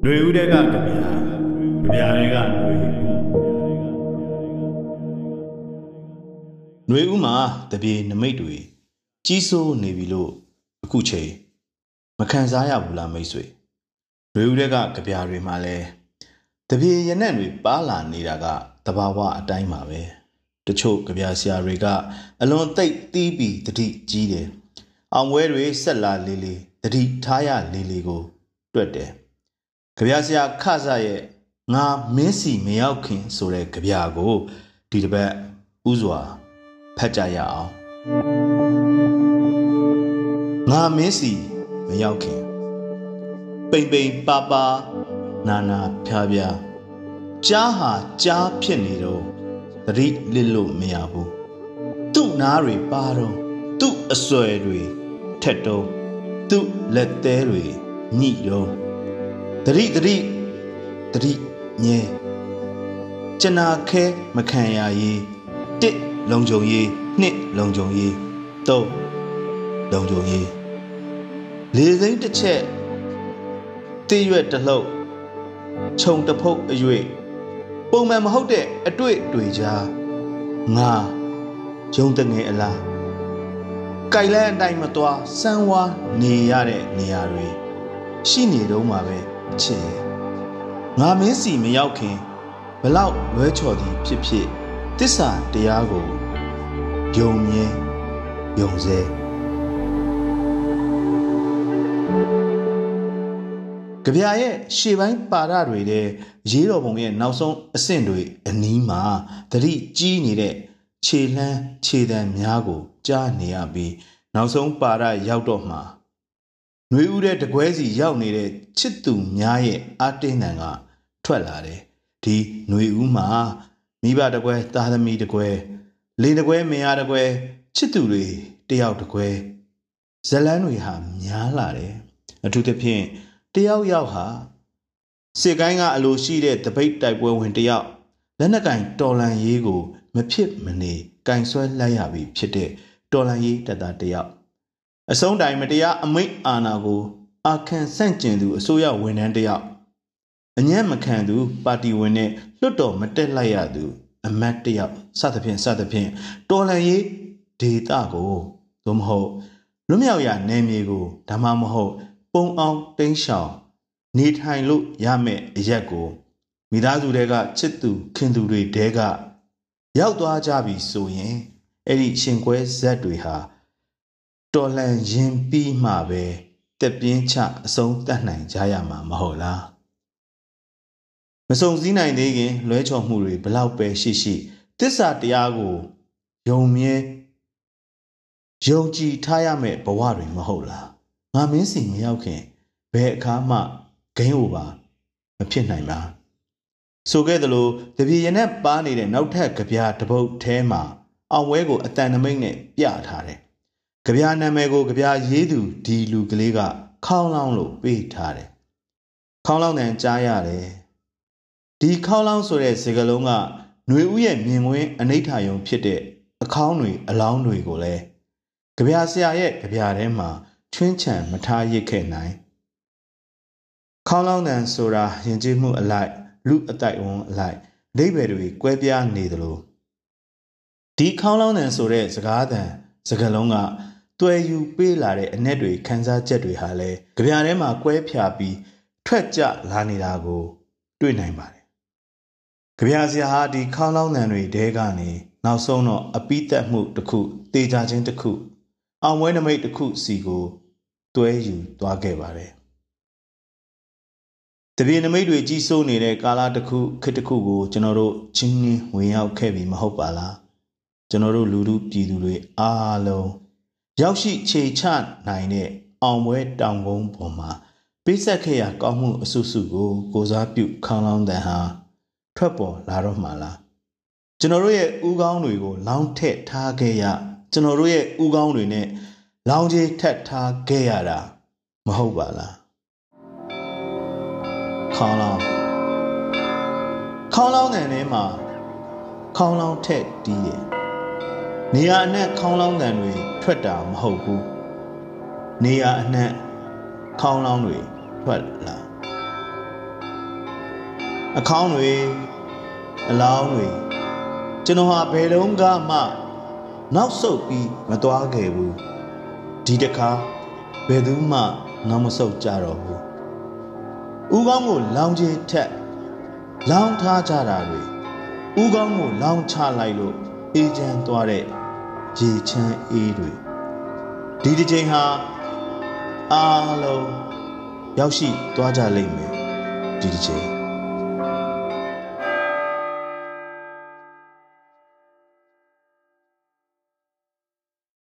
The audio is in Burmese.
ຫນွေဦးတဲ့ကကြပြာကြပြာတွေကຫນွေဦးຫນွေဦးမှာတပြေနမိတ်တွေကြီးစိုးနေပြီလို့အခုချိန်မခံစားရဘူးလားမိတ်ဆွေຫນွေဦးတဲ့ကကြပြာတွေမှာလဲတပြေရနက်တွေပါလာနေတာကတဘာဝအတိုင်းပါပဲတချို့ကြပြာဆရာတွေက အလွန်သိပ်တီးပြီးတတိကြီးတယ်အောင်ဝဲတွေဆက်လာလေးလေးတတိထားရလေးလေးကို တွက်တယ် ကြပြဆရာခဆရဲ့ငါမင်းစီမရောက်ခင်ဆိုတဲ့ကြပြကိုဒီတစ်ပတ်ဥစွာဖတ်ကြရအောင်ငါမင်းစီမရောက်ခင်ပိန်ပိန်ပါပါနာနာဖြားဖြားကြားဟာကြားဖြစ်နေတော့သတိလစ်လို့မရဘူးသူ့နားတွေပါတော့သူ့အစွဲတွေထက်တော့သူ့လက်သေးတွေညှိတော့ တတိတတိတတိညဲကျနာခဲမခံရရေးတစ်လုံခြုံရေးနှစ်လုံခြုံရေးသုံးလုံခြုံရေးလေစိမ့်တစ်ချက်တည့်ရွက်တလှုပ်ခြုံတဖုတ်အရွေပုံမှန်မဟုတ်တဲ့အတွေ့တွေကြားငါဂျုံတငယ်အလားကြိုက်လန်းအတိုင်းမသွားစမ်းဝါနေရတဲ့နေရာတွေရှိနေတော့မှာပဲ ချစ်ငါမင်းစီမရောက်ခင်ဘလောက်လွဲချော်သည်ဖြစ်ဖြစ်တစ္ဆာတရားကိုယုံမြဲယုံစေကြပြရဲ့ရှေ့ပိုင်းပါရတွေတဲ့ရေးတော်ပုံရဲ့နောက်ဆုံးအဆင့်တွေအနီးမှာတတိကြီးနေတဲ့ခြေလှမ်းခြေတံများကိုကြားနေရပြီးနောက်ဆုံးပါရရောက်တော့မှာ နှွေဦးတဲ့တကွဲစီရောက်နေတဲ့ချစ်သူများရဲ့အာတင်းတန်ကထွက်လာတယ်ဒီနှွေဦးမှာမိဘတကွဲသားသမီးတကွဲလင်းတကွဲမယားတကွဲချစ်သူတွေတယောက်တကွဲဇလန်းတွေဟာများလာတယ်အထူးသဖြင့်တယောက်ယောက်ဟာစစ်ကိုင်းကအလိုရှိတဲ့တပိတ်တိုက်ပွဲဝင်တယောက်လက်နက်ကင်တော်လန်ရေးကို မဖြစ်မနေကင်ဆွဲလိုက်ရပြီဖြစ်တဲ့တော်လန်ရေးတပ်သားတယောက် အဆုံးတိုင်မတရားအမိတ်အာဏာကိုအာခံဆန့်ကျင်သူအစိုးရဝန်ထမ်းတယောက်အညံ့မခံသူပါတီဝင်နဲ့လွတ်တော်မတက်လိုက်ရသူအမတ်တယောက်စသဖြင့်စသဖြင့်တော်လန်ရေးဒေတာကိုသို့မဟုတ်လွတ်မြောက်ရာနယ်မြေကိုဒါမှမဟုတ် ပုံအောင်တိန်းရှောင်နေထိုင်လို့ရမယ့်အရက်ကိုမိသားစုတွေကချစ်သူခင်သူတွေတဲကရောက်သွားကြပြီဆိုရင်အဲ့ဒီရှင်ကွဲဇက်တွေဟာ တော်လှန်ရင်ပြီးမှပဲတက်ပြင်းချအဆုံးတတ်နိုင်ကြရမှာမဟုတ်လားမစုံစည်းနိုင်သေးခင်လွဲချော်မှုတွေဘလောက်ပဲရှိရှိတစ္ဆာတရားကိုယုံမြဲယုံကြည်ထားရမယ့်ဘဝတွေမဟုတ်လားငါမင်းစီမရောက်ခင်ဘယ်အခါမှဂိမ်းအိုပါမဖြစ်နိုင်ပါဆိုခဲ့သလိုတပြေရနဲ့ပါနေတဲ့နောက်ထပ်ကြပြတပုတ်ထဲမှာအောင်ဝဲကိုအတန်နမိတ်နဲ့ပြထားတယ် ကြပြနာမည်ကိုကြပြရေးသူဒီလူကလေးကခေါင်းလောင်းလို့ပေးထားတယ်ခေါင်းလောင်းတန်ကြားရတယ်ဒီခေါင်းလောင်းဆိုတဲ့စကားလုံးကຫນွေဥရဲ့မြင်ကွင်းအနိဋ္ဌာယုံဖြစ်တဲ့အခေါင်းတွေအလောင်းတွေကိုလည်းကြပြဆရာရဲ့ကြပြထဲမှာချွင်းချံမထားရစ်ခဲ့နိုင်ခေါင်းလောင်းတန်ဆိုတာယဉ်ကျေးမှုအလိုက်လူအတိုက်ဝန်းအလိုက်အဓိပ္ပာယ်တွေကွဲပြားနေသလိုဒီခေါင်းလောင်းတန်ဆိုတဲ့စကားတန် စကားလုံးကတွယ်ယူပေးလာတဲ့အ내တွေခန်းစားချက်တွေဟာလည်းကြပြထဲမှာကွဲဖြာပြီးထွက်ကြလာနေတာကို တွေ့နိုင်ပါတယ်။ကြပြစရာဟာဒီခေါင်းလောင်းတန်တွေတဲကနေနောက်ဆုံးတော့အပိသက်မှုတစ်ခုတေချာခြင်းတစ်ခုအောင်ပွဲနမိတ်တစ်ခုစီကိုတွဲယူသွားခဲ့ပါတယ်တပြေနမိတ်တွေကြီးစိုးနေတဲ့ကာလတစ်ခုခေတ်တစ်ခုကိုကျွန်တော်တို့ချင်းချင်းဝင်ရောက်ခဲ့ပြီမဟုတ်ပါလား ကျွန်တော်တို့လူလူပြည်သူတွေအားလုံးရောက်ရှိခြေချနိုင်တဲ့အောင်ပွဲတောင်ကုန်းပေါ်မှာပေးဆက်ခဲ့ရကောင်းမှုအဆုစုကိုကိုစားပြုခေါင်းလောင်းတဲ့ဟာထွက်ပေါ်လာတော့မှလားကျွန်တော်တို့ရဲ့ဥကောင်းတွေကို လောင်းထက်ထားခဲ့ရကျွန်တော်တို့ရဲ့ဥကောင်းတွေနဲ့လောင်းကြီးထက်ထားခဲ့ရတာမဟုတ်ပါလားခေါင်းလောင်းခေါင်းလောင်းတဲ့ထဲမှာခေါင်းလောင်းထက်တီးတယ် နေရာအနှံ့ခေါင်းလောင်းတန်တွေထွက်တာမဟုတ်ဘူးနေရာအနှံ့ခေါင်းလောင်းတွေထွက်လာအခေါင်းတွေအလောင်းတွေကျွန်တော်ဟာဘယ်တော့မှနောက်ဆုတ်ပြီးမသွားခဲ့ဘူးဒီတခါဘယ်သူမှနောက်မဆုတ်ကြတော့ဘူးဦးကောင်းကိုလောင်ကြီးထက်လောင်ထားကြတာတွေဦးကောင်းကိုလောင်ချလိုက်လို့အေးချမ်းသွားတဲ့ ရေချမ်းအေးတွေဒီတစ်ချိန်ဟာအားလုံးရောက်ရှိသွားကြလိမ့်မယ်ဒီတစ်ချိန်